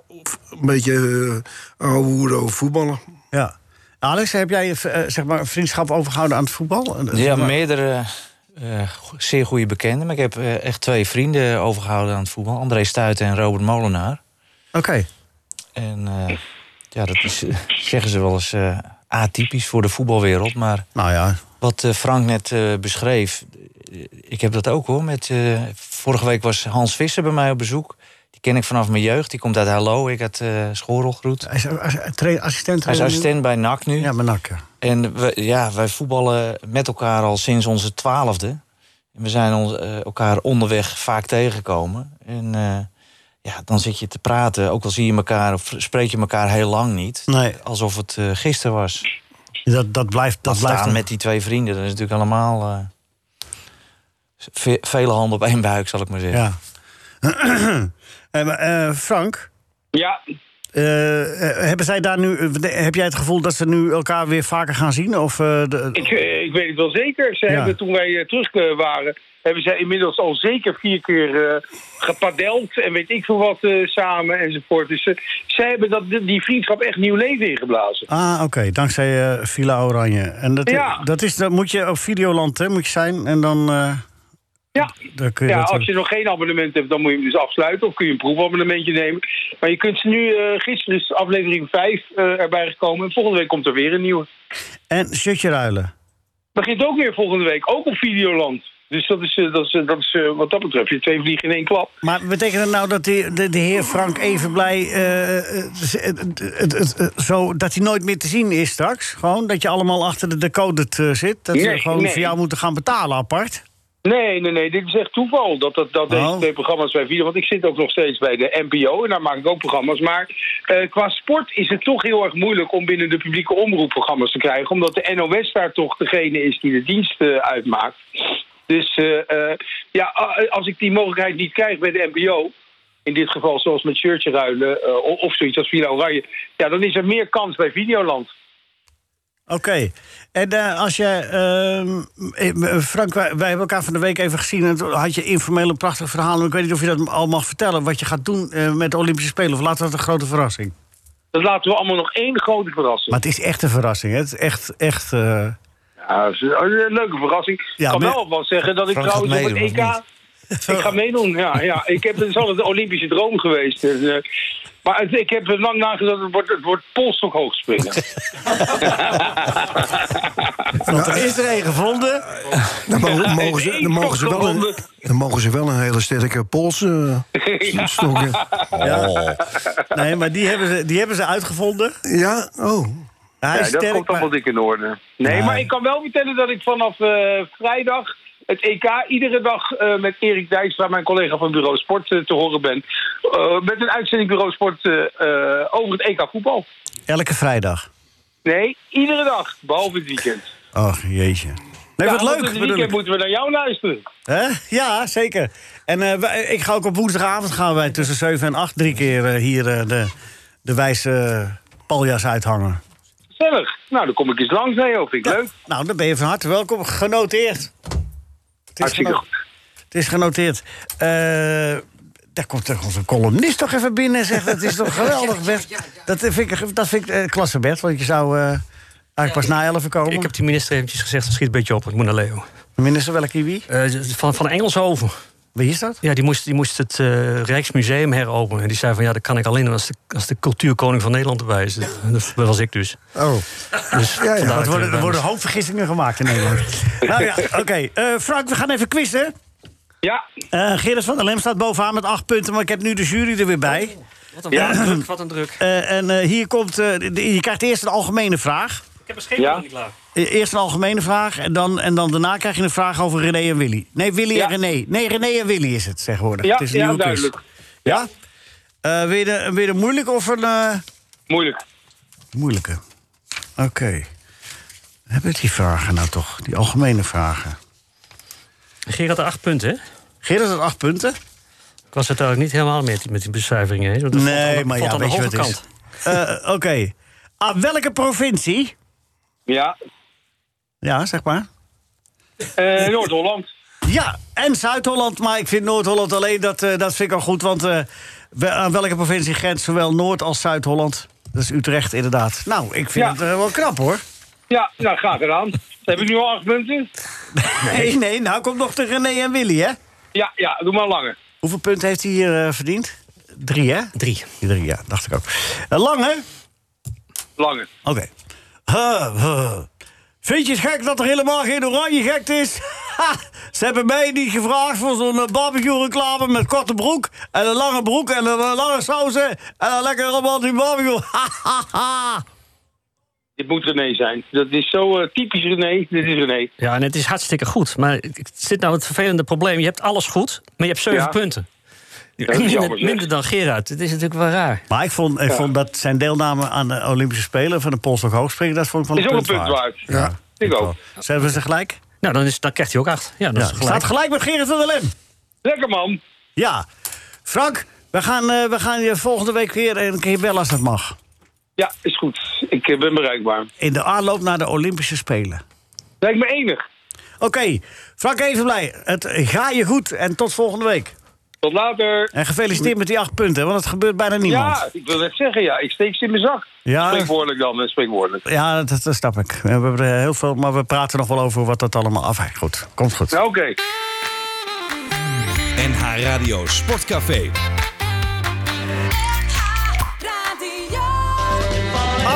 een beetje uh, ouwe over voetballen. Ja. Alex, heb jij eh, zeg maar, een vriendschap overgehouden aan het voetbal? Ja, meerdere eh, zeer goede bekenden. Maar ik heb eh, echt twee vrienden overgehouden aan het voetbal. André Stuiten en Robert Molenaar. Oké. En eh, ja, dat is, eh, zeggen ze wel eens, eh, atypisch voor de voetbalwereld. Maar Nou ja, wat eh, Frank net eh, beschreef, eh, ik heb dat ook hoor. Met, vorige week was Hans Visser bij mij op bezoek. Die ken ik vanaf mijn jeugd. Die komt uit Hallo. Ik had Schoorlgroet. hij is assistent. Hij is nu? assistent bij NAC nu. Ja, nak, ja. En we, ja, wij voetballen met elkaar al sinds onze twaalfde. En we zijn ons, elkaar onderweg vaak tegengekomen. En ja, dan zit je te praten, ook al zie je elkaar of spreek je elkaar heel lang niet. Nee. Alsof het eh, gisteren was. Dat, dat blijft, dat Dat blijft staan met die twee vrienden, dat is natuurlijk allemaal... eh, ve- vele handen op één buik, zal ik maar zeggen. Ja. (clears throat) Eh, maar, eh, Frank, Ja, hebben zij daar nu, heb jij het gevoel dat ze nu elkaar weer vaker gaan zien? Of, eh, de, ik, ik weet het wel zeker. Ze Ja. hebben toen wij terug waren, hebben zij inmiddels al zeker vier keer eh, gepadeld en weet ik veel wat eh, samen enzovoort. Dus eh, zij hebben dat, die vriendschap echt nieuw leven ingeblazen. Ah, oké, dankzij Villa Oranje. En dat, Ja. dat is, dat moet je op Videoland hè, moet je zijn en dan, Ja. dan kun je Ja, als je nog geen abonnement hebt, dan moet je hem dus afsluiten. Of kun je een proefabonnementje nemen. Maar je kunt ze nu, eh, gisteren is aflevering 5 eh, erbij gekomen. En volgende week komt er weer een nieuwe. En shirtje ruilen. Begint ook weer volgende week, ook op Videoland. Dus dat is, eh, dat is, eh, dat is eh, wat dat betreft, je twee vliegen in één klap. Maar betekent het nou dat de, de heer Frank het- het- zo, dat hij nooit meer te zien is straks? Gewoon dat je allemaal achter de decoded eh, zit? Dat ze Nee, gewoon nee. voor jou moeten gaan betalen apart? Nee, nee, nee, dit is echt toeval dat, dat, dat Oh. deze twee programma's bij Video... Want ik zit ook nog steeds bij de NPO en daar maak ik ook programma's. Maar qua sport is het toch heel erg moeilijk om binnen de publieke omroepprogramma's te krijgen. Omdat de NOS daar toch degene is die de dienst uitmaakt. Dus eh, eh, ja, als ik die mogelijkheid niet krijg bij de NPO... In dit geval zoals met shirtje ruilen eh, of, of zoiets als Villa Oranje... Ja, dan is er meer kans bij Videoland. Oké. En als jij... ehm, eh, Frank, wij, wij hebben elkaar van de week even gezien... en toen had je informeel een prachtig verhaal... ik weet niet of je dat al mag vertellen... wat je gaat doen met de Olympische Spelen. Of laten we dat een grote verrassing? Dat laten we allemaal nog één grote verrassing. Maar het is echt een verrassing. hè? Het is echt... echt Ja, is een een leuke verrassing. Ja, ik kan maar- wel alvast zeggen dat ik Frank trouwens op het EK... Ik ga (laughs) meedoen, ja. ja. Ik heb, het is altijd een Olympische droom geweest. Dus, eh, maar het- ik heb er lang nagedacht, het wordt, het wordt polstok hoog springen. (laughs) want er is er één gevonden. Dan mogen, mogen ze, dan, mogen ze (laughs) wel een, gevonden. dan mogen ze wel een hele sterke pols eh, stokken. Ja. Nee, maar die hebben ze, die hebben ze uitgevonden. Ja, oh. Hij Ja, is dat komt allemaal maar- dik in orde. Nee, Ja. maar ik kan wel vertellen dat ik vanaf eh, vrijdag het EK iedere dag eh, met Erik Dijkstra, mijn collega van Bureau Sport, eh, te horen ben. Met een uitzending Bureau Sport over het EK voetbal. Elke vrijdag. Nee, iedere dag, behalve het weekend. Oh, jeetje. Nee, Ja, wat leuk. Het weekend moeten we naar jou luisteren. Hè? Ja, zeker. En wij- ik ga ook op woensdagavond gaan wij tussen 7 en 8 drie keer hier de, de wijze paljas uithangen. Gezellig. Nou, dan kom ik eens langs, Leo. Vind ik leuk. Nou, dan ben je van harte welkom. Genoteerd. Het is, Hartstikke geno- goed. het is genoteerd. Eh, daar komt toch onze columnist toch even binnen en zegt... dat is toch geweldig, Bert. Dat vind ik, dat vind ik eh, klasse, Bert. Want je zou eh, eigenlijk pas na 11 komen. Ik heb die minister eventjes gezegd, dat schiet een beetje op, ik moet naar Leo. Minister welke wie? Eh, van, van Engelshoven. Wie is dat? Ja, die moest, die moest het eh, Rijksmuseum heropenen. En die zei van, ja, dat kan ik alleen als de, als de cultuurkoning van Nederland erbij is. Dat, dat was ik dus. Oh. dus ja. dat Er worden, er er worden hoofdvergissingen gemaakt in Nederland. (laughs) nou ja, oké. Eh, Frank, we gaan even quizzen. Ja, Eh Gerrit van der Lem staat bovenaan met acht punten... maar ik heb nu de jury er weer bij. Wat een, druk, wat een druk. Eh, en eh, hier komt... eh, de- je krijgt eerst een algemene vraag. Ik heb een schema Ja. niet klaar. Eh, Eerst een algemene vraag en dan, en dan daarna krijg je een vraag over René en Willy. Nee, Willy Ja. en René. Nee, René en Willy is het tegenwoordig. ja, het is een ja duidelijk. Ja? Eh weer, weer een moeilijk of een... eh, Moeilijk. Moeilijke. Oké. Hebben we die vragen nou toch? Die algemene vragen. Gerard had acht punten, hè? Gerard had acht punten. Ik was het eigenlijk niet helemaal mee met die. Hè? valt aan Nee, maar valt ja, weet je wat het kant. is? Eh, Oké. Aan welke provincie? Ja. Ja, zeg maar. Eh, Noord-Holland. Ja, en Zuid-Holland. Maar ik vind Noord-Holland alleen, dat, eh, dat vind ik al goed. Want eh, we- aan welke provincie grenst zowel Noord- als Zuid-Holland? Dat is Utrecht, inderdaad. Nou, ik vind Ja. het wel knap, hoor. Ja, nou, graag gedaan. Heb ik nu al acht punten? (laughs) Nee, nee, nou komt nog de René en Willy, hè? Ja, ja, doe maar langer. Hoeveel punten heeft hij hier eh, verdiend? Drie, hè? Drie. Drie, ja, dacht ik ook. Uh, Lange? Langer. Oké. Huh, huh. Vind je het gek dat er helemaal geen oranje gek is? (laughs) Ha, ze hebben mij niet gevraagd voor zo'n eh, barbecue-reclame met korte broek... en een lange broek en een eh, lange sausen... en een lekker romantisch barbecue. (laughs) Ha, ha, ha. Dit moet René zijn. Dat is zo eh, typisch René. Dit is René. Ja, en het is hartstikke goed. Maar het zit nou het vervelende probleem. Je hebt alles goed, maar je hebt zeven Ja. punten. Minder, dan Gerard. Het is natuurlijk wel raar. Maar ik vond, ik vond dat zijn deelname aan de Olympische Spelen... van de Polstok Hoogspringen, dat vond ik wel Is een ook een punt punt waard. waard. Ja, Ik ook. Zijn we ze gelijk? Nou, dan, is, dan krijgt hij ook acht. Ja, dat Ja. is gelijk. Staat gelijk met Gerrit van der Lem. Lekker man. Ja. Frank, we gaan, eh, we gaan je volgende week weer een keer bellen als dat mag. Ja, is goed. Ik eh, ben bereikbaar. In de aanloop naar de Olympische Spelen. Lijkt me enig. Oké, Frank even blij. Het ga je goed en tot volgende week. Tot later. En gefeliciteerd met die acht punten, want het gebeurt bijna niemand. Ja, ik wil net zeggen, ja. Ik steek ze in mijn zak. Ja. Spreekwoordelijk dan, spreekwoordelijk. Ja, dat, dat snap ik. We hebben er heel veel, maar we praten nog wel over wat dat allemaal afhangt. Goed, komt goed. Nou, oké. NH Radio Sportcafé.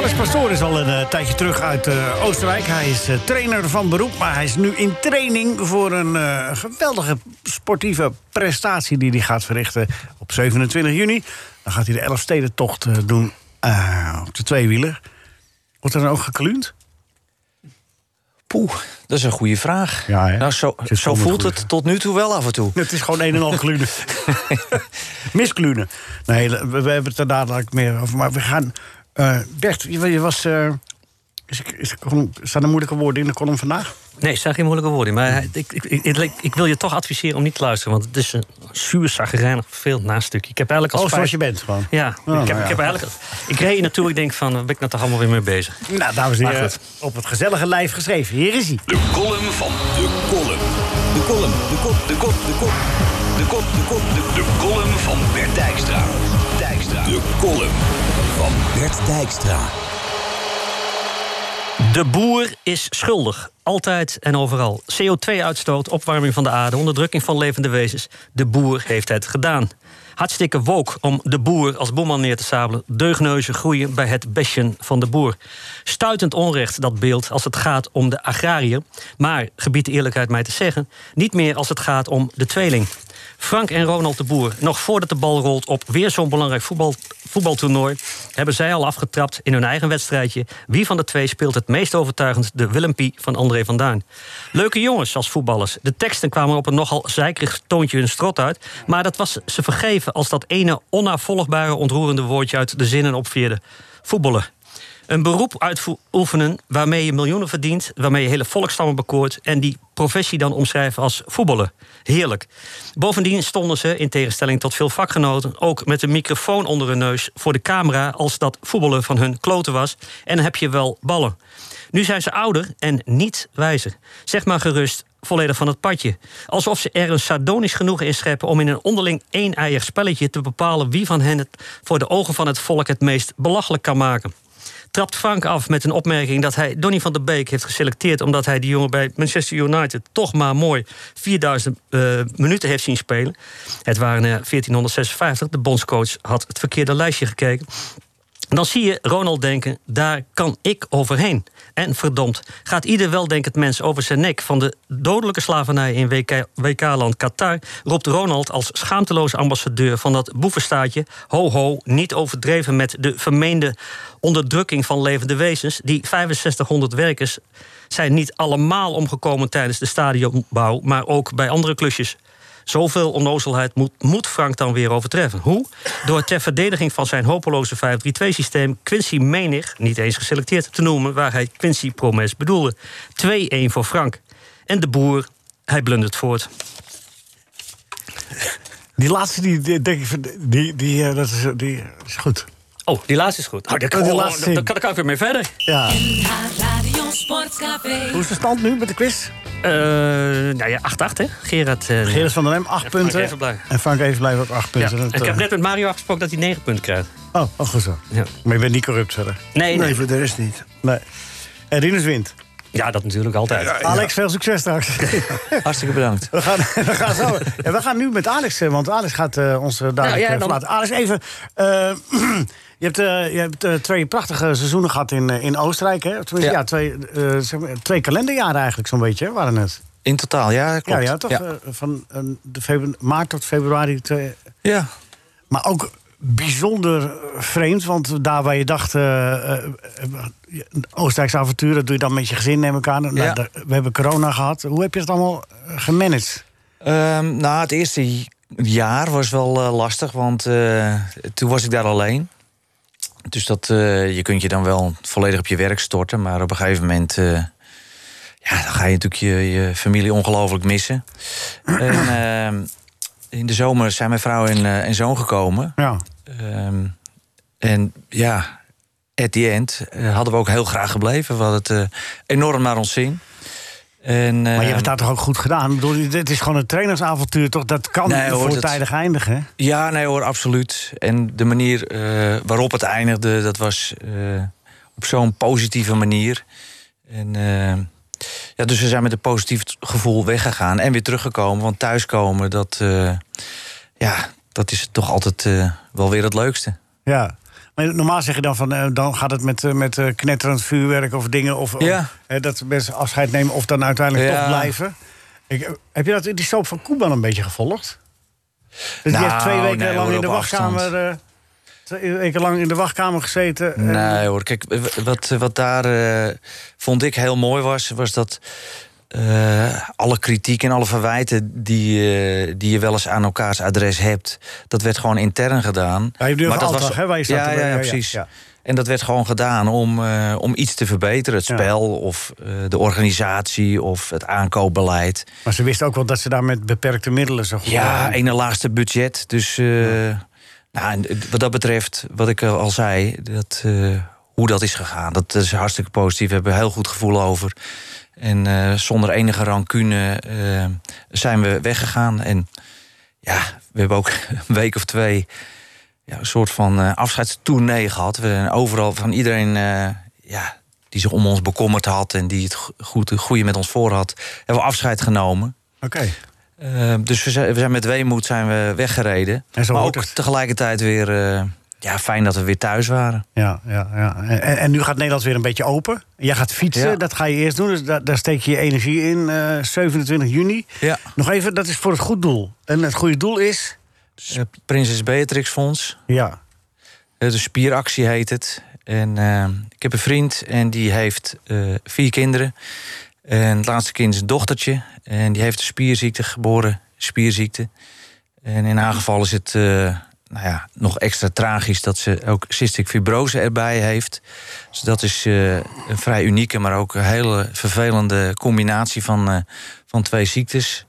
Alex Pastoor is al een eh, tijdje terug uit eh, Oostenrijk. Hij is eh, trainer van beroep, maar hij is nu in training... voor een geweldige sportieve prestatie die hij gaat verrichten op 27 juni. Dan gaat hij de Elfstedentocht doen op de tweewieler. Wordt er dan ook gekluund? Poeh, dat is een goede vraag. Ja, hè? nou, zo, zo voelt het tot nu toe wel af en toe. (laughs) Het is gewoon een en al klunen. (laughs) Misklunen. Nee, we, we hebben het er dadelijk meer over. Maar we gaan... eh, Bert, je, je was... eh, is, ik- is, staan er moeilijke woorden in de column vandaag? Nee, er staan geen moeilijke woorden. in, Maar ik, ik, ik, ik, wil je toch adviseren om niet te luisteren. Want het is een zuur, zagrijnig, vervelend nastukje. Ik heb eigenlijk al Oh, zoals je bent gewoon. Ja, Oh, ik, nou heb, ja. ik heb eigenlijk... Ik reed hier naartoe, ik denk van, waar ben ik nou toch allemaal weer mee bezig? Nou, dames en heren, op het gezellige lijf geschreven. Hier is hij. De column van de column. De column, de kop, de kop, de kop. De kop, de kop, de, de column van Bert Dijkstra. Dijkstra. De column van Bert Dijkstra. De boer is schuldig. Altijd en overal. CO2-uitstoot, opwarming van de aarde, onderdrukking van levende wezens. De boer heeft het gedaan. Hartstikke woke om de boer als boeman neer te sabelen. Deugneuzen groeien bij het besjen van de boer. Stuitend onrecht dat beeld als het gaat om de agrariër. Maar, gebied de eerlijkheid mij te zeggen... niet meer als het gaat om de tweeling. Frank en Ronald de Boer, nog voordat de bal rolt op weer zo'n belangrijk voetbal, voetbaltoernooi, hebben zij al afgetrapt in hun eigen wedstrijdje. Wie van de twee speelt het meest overtuigend de Willempie van André van Duin? Leuke jongens als voetballers. De teksten kwamen op een nogal zeikerig toontje hun strot uit. Maar dat was ze vergeven als dat ene onnavolgbare ontroerende woordje uit de zinnen opveerde. Voetballen. Een beroep uitoefenen waarmee je miljoenen verdient, waarmee je hele volkstammen bekoort en die professie dan omschrijven als voetballen. Heerlijk. Bovendien stonden ze, in tegenstelling tot veel vakgenoten, ook met een microfoon onder hun neus voor de camera als dat voetballen van hun kloten was. En heb je wel ballen. Nu zijn ze ouder en niet wijzer. Zeg maar gerust, volledig van het padje. Alsof ze er een sardonisch genoegen in scheppen om in een onderling een-eier spelletje te bepalen wie van hen het voor de ogen van het volk het meest belachelijk kan maken trapt Frank af met een opmerking dat hij Donny van der Beek heeft geselecteerd. omdat hij die jongen bij Manchester United toch maar mooi 4000 eh, minuten heeft zien spelen. Het waren er 1456. De bondscoach had het verkeerde lijstje gekeken. Dan zie je Ronald denken, daar kan ik overheen. En verdomd, gaat ieder weldenkend mens over zijn nek... van de dodelijke slavernij in WK WK-land Qatar... roept Ronald als schaamteloze ambassadeur van dat boevenstaatje... ho ho, niet overdreven met de vermeende onderdrukking van levende wezens... die 6500 werkers zijn niet allemaal omgekomen tijdens de stadionbouw... maar ook bij andere klusjes. Zoveel onnozelheid moet, moet Frank dan weer overtreffen. Hoe? Door ter verdediging van zijn hopeloze 5-3-2-systeem... Quincy Menig, niet eens geselecteerd, te noemen... waar hij Quincy Promes bedoelde. 2-1 voor Frank. En de boer, hij blundert voort. Die laatste, die, die denk ik, van- die, die, eh, dat is, die is goed. Oh, die laatste is goed. Oh, daar, Oh, oh, daar- kan daar kan ik weer mee verder. Ja. Hoe is de stand nu met de quiz? Eh nou ja, 8-8 hè? Gerard. eh, Gerrit van der Lem, 8 Frank punten. En Frank Evenblij ook 8 ja. punten. Dat, Ik heb eh, net met Mario afgesproken dat hij 9 punten krijgt. Oh, oh, goed zo. Ja. Maar je bent niet corrupt verder. Nee, Nee, nee. voor de rest niet. Nee. En Rinus wint. Ja, dat natuurlijk altijd. Alex, veel succes straks. (laughs) Hartstikke bedankt. We gaan, (laughs) we, gaan zo, ja, we gaan nu met Alex, eh, want Alex gaat eh, ons eh, dadelijk Nou eh, verlaten. Alex, even. eh, (clears throat) je hebt, eh, je hebt eh, twee prachtige seizoenen gehad in, in Oostenrijk. Hè? Tenminste, ja. Ja. twee, eh, zeg maar, twee kalenderjaren eigenlijk zo'n beetje, hè, waren het. In totaal, ja, klopt. Ja, ja, toch? Ja. Van de febru- maart tot februari. twee- Ja. Maar ook bijzonder vreemd, want daar waar je dacht... een Oostenrijkse avontuur, dat doe je dan met je gezin, neem ik aan. Nou, Ja. we hebben corona gehad. Hoe heb je het allemaal gemanaged? Ehm, nou, het eerste jaar was wel eh, lastig, want toen was ik daar alleen. Dus dat, je kunt je dan wel volledig op je werk storten, maar op een gegeven moment... ja, dan ga je natuurlijk je, je familie ongelooflijk missen. en ehm, in de zomer zijn mijn vrouw en, en zoon gekomen. Ja. Ehm, en ja, at the end eh, hadden we ook heel graag gebleven. We hadden het eh, enorm naar ons zin. En, Maar je hebt ehm, het daar toch ook goed gedaan? Dit is gewoon een trainersavontuur, toch? Dat kan Nee, hoor, dat- voortijdig eindigen? Ja, nee hoor, absoluut. En de manier eh, waarop het eindigde, dat was op zo'n positieve manier. En, ja, dus we zijn met een positief gevoel weggegaan en weer teruggekomen. Want thuiskomen, dat, ja, dat is toch altijd eh, wel weer het leukste. Ja. Maar normaal zeg je dan van, eh, dan gaat het met, eh, met knetterend vuurwerk of dingen... of, Ja. dat mensen afscheid nemen of dan uiteindelijk Ja. toch blijven. Ik, heb je dat in die soap van Koeman een beetje gevolgd? Dus die Nou, heeft twee weken nee, lang hoor, in de wachtkamer... twee weken lang in de wachtkamer gezeten. Nee hoor, kijk, wat, wat daar vond ik heel mooi was, was dat eh, alle kritiek en alle verwijten die, eh, die je wel eens aan elkaars adres hebt, dat werd gewoon intern gedaan. Ja, je Maar dat Altag, hè, waar je staat ja, precies. ja. En dat werd gewoon gedaan om, eh, om iets te verbeteren. Het spel of de organisatie of het aankoopbeleid. Maar ze wisten ook wel dat ze daar met beperkte middelen zo goed Ja, waren. ene laagste budget. Dus nou, wat dat betreft, wat ik al zei, dat, hoe dat is gegaan, dat is hartstikke positief. We hebben een heel goed gevoel over. En eh, zonder enige rancune eh, zijn we weggegaan. En ja, we hebben ook (laughs) een week of twee ja, een soort van eh afscheidstournee gehad. We zijn overal van iedereen ja, die zich om ons bekommerd had en die het go- goed, het goede met ons voor had, hebben we afscheid genomen. Oké. Uh, dus we zijn, we zijn met weemoed zijn we weggereden. En zo maar ook het. tegelijkertijd weer uh, ja, fijn dat we weer thuis waren. Ja, ja, ja. En, en nu gaat Nederland weer een beetje open. Jij gaat fietsen, Ja. dat ga je eerst doen. Dus daar, daar steek je je energie in. eh 27 juni. Ja. Nog even, dat is voor het goed doel. En het goede doel is... Uh, Prinses Beatrix Fonds. Ja. Uh, de spieractie heet het. En uh, ik heb een vriend en die heeft uh, vier kinderen. En het laatste kind is een dochtertje. En die heeft een spierziekte, geboren spierziekte. En in haar geval is het nou ja, nog extra tragisch dat ze ook cystic fibrose erbij heeft. Dus dat is uh, een vrij unieke, maar ook een hele vervelende combinatie van, uh, van twee ziektes.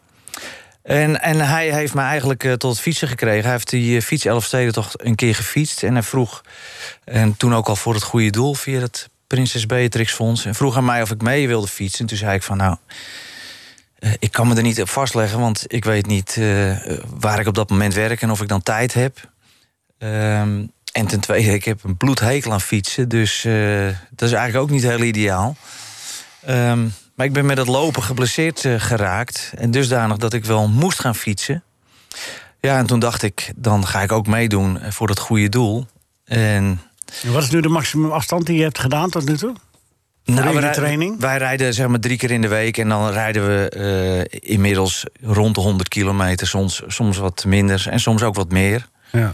En, en hij heeft me eigenlijk uh, tot fietsen gekregen. Hij heeft die fiets Elfsteden toch een keer gefietst. En hij vroeg, en toen ook al voor het goede doel via het Prinses Beatrix Fonds. En vroeg aan mij of ik mee wilde fietsen. En toen zei ik van nou, ik kan me er niet op vastleggen. Want ik weet niet waar ik op dat moment werk en of ik dan tijd heb. Um, en ten tweede, ik heb een bloedhekel aan fietsen. Dus uh, dat is eigenlijk ook niet heel ideaal. Um, maar ik ben met het lopen geblesseerd uh, geraakt. En dusdanig dat ik wel moest gaan fietsen. Ja, en toen dacht ik, dan ga ik ook meedoen voor het goede doel. En, en wat is nu de maximum afstand die je hebt gedaan tot nu toe? Nou, wij, training? wij rijden zeg maar drie keer in de week. En dan rijden we uh, inmiddels rond de 100 kilometer. Soms, soms wat minder en soms ook wat meer. Ja.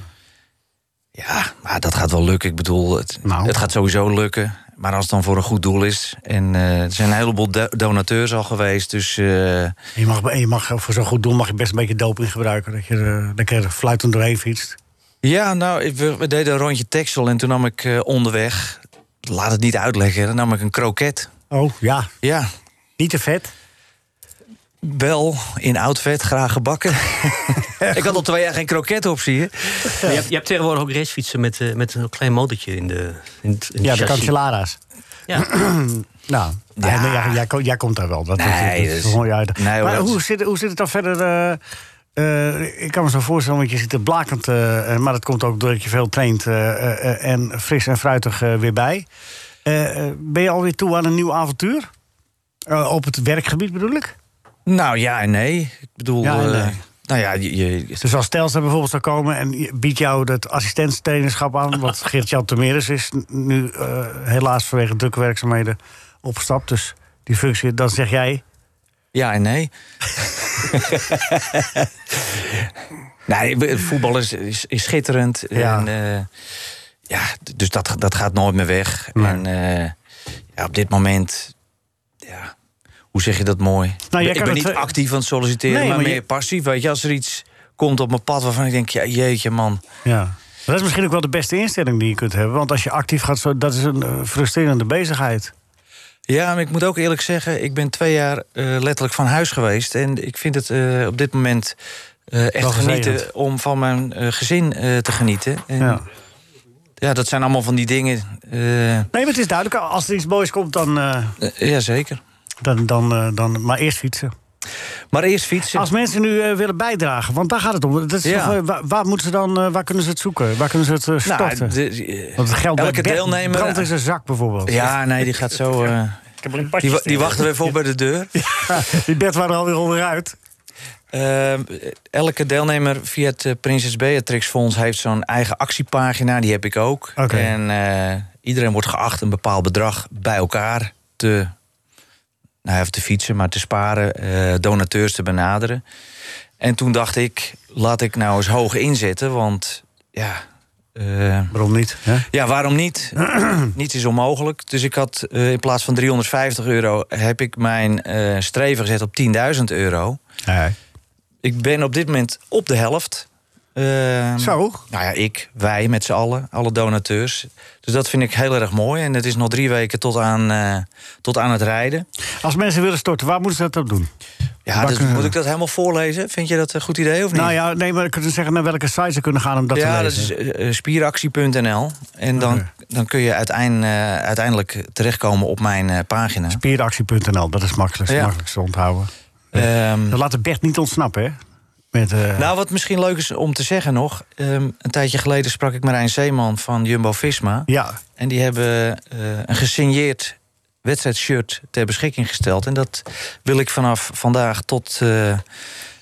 Ja, maar dat gaat wel lukken. Ik bedoel, het, nou. het gaat sowieso lukken. Maar als het dan voor een goed doel is. En eh, er zijn een heleboel do- donateurs al geweest. Dus eh, Je mag, je mag voor zo'n goed doel mag je best een beetje doping gebruiken. Dat je er lekker fluitend doorheen fietst. ja, nou, we deden een rondje Texel. En toen nam ik eh, onderweg, laat het niet uitleggen, dan nam ik een kroket. Oh, ja. Ja, Niet te vet. Wel in oud vet, graag gebakken. (laughs) ik had al twee jaar geen kroket op, zie je. Je, hebt, je hebt tegenwoordig ook racefietsen met, eh, met een klein motortje in de, in, het- in Ja, de cancellara's. Ja. (clears throat) Nou, Ja. nee, jij, jij, ko- jij komt daar wel. Dat, Nee, dat, dat is dus- uit. nee, maar hoe zit, hoe zit het dan verder? eh, eh, ik kan me zo voorstellen, want je zit er blakend. eh, maar dat komt ook doordat je veel traint. eh, eh, eh, en fris en fruitig weer bij. Ben je alweer toe aan een nieuw avontuur? Eh, op het werkgebied bedoel ik? Nou ja en nee. Ik bedoel, Ja eh, nou ja, je, je- Dus als Telstar bijvoorbeeld zou komen en biedt jou het assistentstrainerschap aan... wat (laughs) Geert-Jan Temeres is nu eh, helaas vanwege drukke werkzaamheden opgestapt. Dus die functie, dan zeg jij... ja en nee. (laughs) nee, voetbal is, is, is schitterend. Ja. En, eh, ja, dus dat, dat gaat nooit meer weg. Nee. En ja, op dit moment, hoe zeg je dat mooi? Nou, ik ben het, niet eh, actief aan het solliciteren, Nee, maar, maar meer passief. Weet je, als er iets komt op mijn pad waarvan ik denk, ja, jeetje man. Ja. Dat is misschien ook wel de beste instelling die je kunt hebben. Want als je actief gaat, dat is een eh, frustrerende bezigheid. Ja, maar ik moet ook eerlijk zeggen, ik ben twee jaar eh, letterlijk van huis geweest. En ik vind het op dit moment echt genieten om van mijn gezin te genieten. En, Ja. ja. dat zijn allemaal van die dingen. Nee, maar het is duidelijk. Als er iets moois komt, dan... eh, eh, ja, zeker. Dan, dan, eh, dan maar eerst fietsen. Maar eerst fietsen. Als mensen nu eh, willen bijdragen, want daar gaat het om. Dat is Ja. toch, eh, waar, waar moeten ze dan, eh, waar kunnen ze het zoeken? Waar kunnen ze het nou, storten? de- eh, Want het geld elke deelnemer. brandt in zijn zak bijvoorbeeld. Ja, nee, die gaat zo. eh, die, wa- die wachten we even op bij de deur. (laughs) Die bed waren er alweer onderuit. Elke deelnemer via het Prinses Beatrix Fonds heeft zo'n eigen actiepagina. Die heb ik ook. Oké. En eh, iedereen wordt geacht een bepaald bedrag bij elkaar te, nou, even te fietsen, maar te sparen, eh, donateurs te benaderen. En toen dacht ik, laat ik nou eens hoog inzetten, want ja. eh, Waarom niet? Hè? ja, waarom niet? (clears throat) Niets is onmogelijk. Dus ik had eh, in plaats van 350 euro... heb ik mijn streven gezet op 10.000 euro. Ik ben op dit moment op de helft. Ehm, Zo. Nou ja, ik, wij met z'n allen, alle donateurs. Dus dat vind ik heel erg mooi. En het is nog drie weken tot aan, eh, tot aan het rijden. Als mensen willen storten, waar moeten ze dat dan doen? Ja, dus moet ik dat helemaal voorlezen? Vind je dat een goed idee of niet? Nou ja, nee, maar ik kunnen zeggen naar welke site ze kunnen gaan om dat ja, te dat lezen. is eh, spieractie.nl. En dan, dan kun je uiteind- eh, uiteindelijk terechtkomen op mijn pagina. Spieractie.nl, dat is makkelijk, Ja. makkelijk te onthouden. Ehm, Dan laat de Bert niet ontsnappen, hè? Met, eh, Nou, wat misschien leuk is om te zeggen nog. ehm, een tijdje geleden sprak ik Marijn Zeeman van Jumbo Visma. ja, En die hebben eh, een gesigneerd wedstrijdshirt ter beschikking gesteld. En dat wil ik vanaf vandaag tot eh,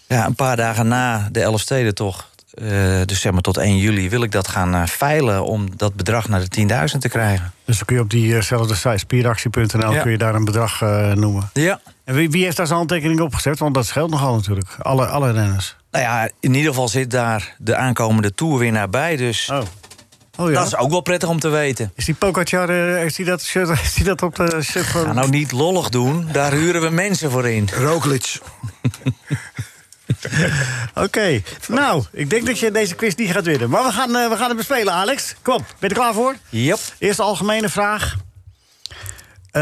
ja, een paar dagen na de Elfstedentocht... eh dus zeg maar tot 1 juli, wil ik dat gaan veilen... om dat bedrag naar de 10.000 te krijgen. dus dan kun je op diezelfde site, spieractie.nl, Ja. kun je daar een bedrag noemen. Ja. En wie, wie heeft daar zijn handtekening op gezet? Want dat scheelt nogal natuurlijk. Alle, alle renners. Nou ja, in ieder geval zit daar de aankomende toerwinnaar bij. Dus Oh. Oh ja. dat is ook wel prettig om te weten. Is die Pogacar, eh, heeft hij dat, shirt, (laughs) heeft hij dat op de shirt Ga van... nou niet lollig doen, daar huren we mensen voor in. Roglic. (laughs) Oké, nou, ik denk dat je deze quiz niet gaat winnen. Maar we gaan, eh, we gaan het bespelen, Alex. Kom op, ben je er klaar voor? Yep. Eerste algemene vraag. Eh,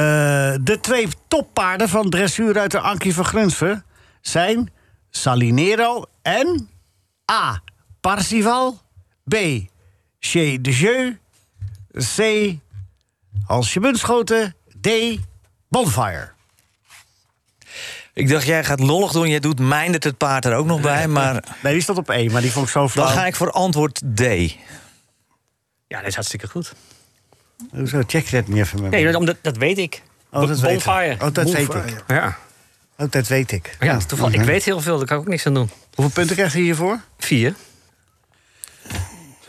de twee toppaarden van dressuurruiter Ankie van Grunsven zijn Salinero en A. Parsival, B. Chez de Jeu, C. Hansje Bunschoten, D. Bonfire. Ik dacht, jij gaat lollig doen. Jij doet Meindert het paard er ook nog bij. Maar Nee, die staat op E, maar die vond ik zo flauw. dan ga ik voor antwoord D. Ja, dat is hartstikke goed. Hoezo, check je dat niet even met me? Nee, dat, omdat- dat weet ik. Oh, dat weet ik. Bonfire. Oh, dat weet ik. Ja, Oh, dat weet ik. ja toevallig. Mhm. Ik weet heel veel, daar kan ik ook niks aan doen. Hoeveel punten krijgt hij hiervoor? Vier.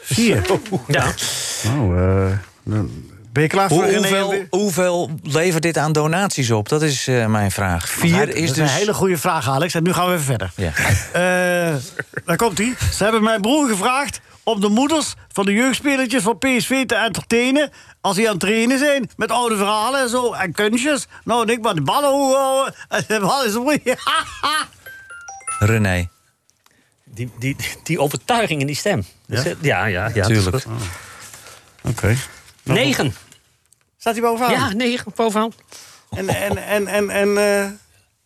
Vier. Ja. Oh, eh, dan Ben je klaar voor Hoe- René hoeveel, hoeveel levert dit aan donaties op? Dat is eh, mijn vraag. Vier Dat is is dus... een hele goede vraag, Alex. En nu gaan we even verder. Ja. (laughs) Eh, daar komt hij. Ze hebben mijn broer gevraagd om de moeders van de jeugdspelertjes van PSV te entertainen. Als die aan het trainen zijn. Met oude verhalen en zo. En kunstjes. Nou, en ik maar de ballen hoog houden. En de ballen (laughs) zo. René. Die, die, die overtuiging in die stem. Ja? Ja, ja, ja. ja Tuurlijk. dat. Oké. Negen. Staat hij bovenaan? Ja, negen bovenaan. En, en, en, en, en eh, de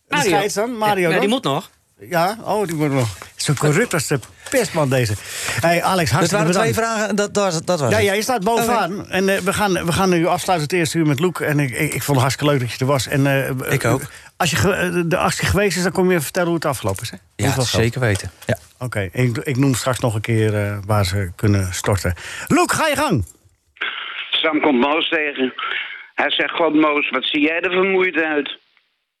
Mario. scheids dan? Mario Ja, dan? die moet nog. Ja, oh, die moet nog. Zo corrupt als de pestman deze. hey, Alex, Dat hartstikke waren twee vragen. Dat, dat, was- dat was Ja, het. ja, je staat bovenaan. En eh, we, gaan, we gaan nu afsluiten het eerste uur met Loek. En ik, ik, ik vond het hartstikke leuk dat je er was. En, eh, Ik ook. Als je de actie geweest is, dan kom je even vertellen hoe het afgelopen is. Hè? Ja, zeker weten. Ja. Oké, ik, ik noem straks nog een keer waar ze kunnen storten. Loek, ga je gang. Sam komt Moos tegen. Hij zegt, God Moos, wat zie jij er vermoeid uit?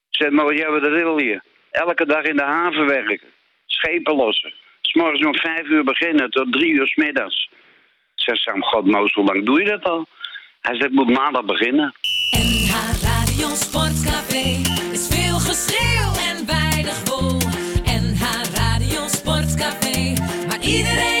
Zegt Moos, ja, wat wil je? Elke dag in de haven werken. Schepen lossen. S'morgens om vijf uur beginnen tot drie uur 's middags. Zegt Sam, God Moos, hoe lang doe je dat al? Hij zegt, moet maandag beginnen. NH Radio Sportcafé is veel geschreeuw en weinig wol. NH Radio Sportcafé, maar iedereen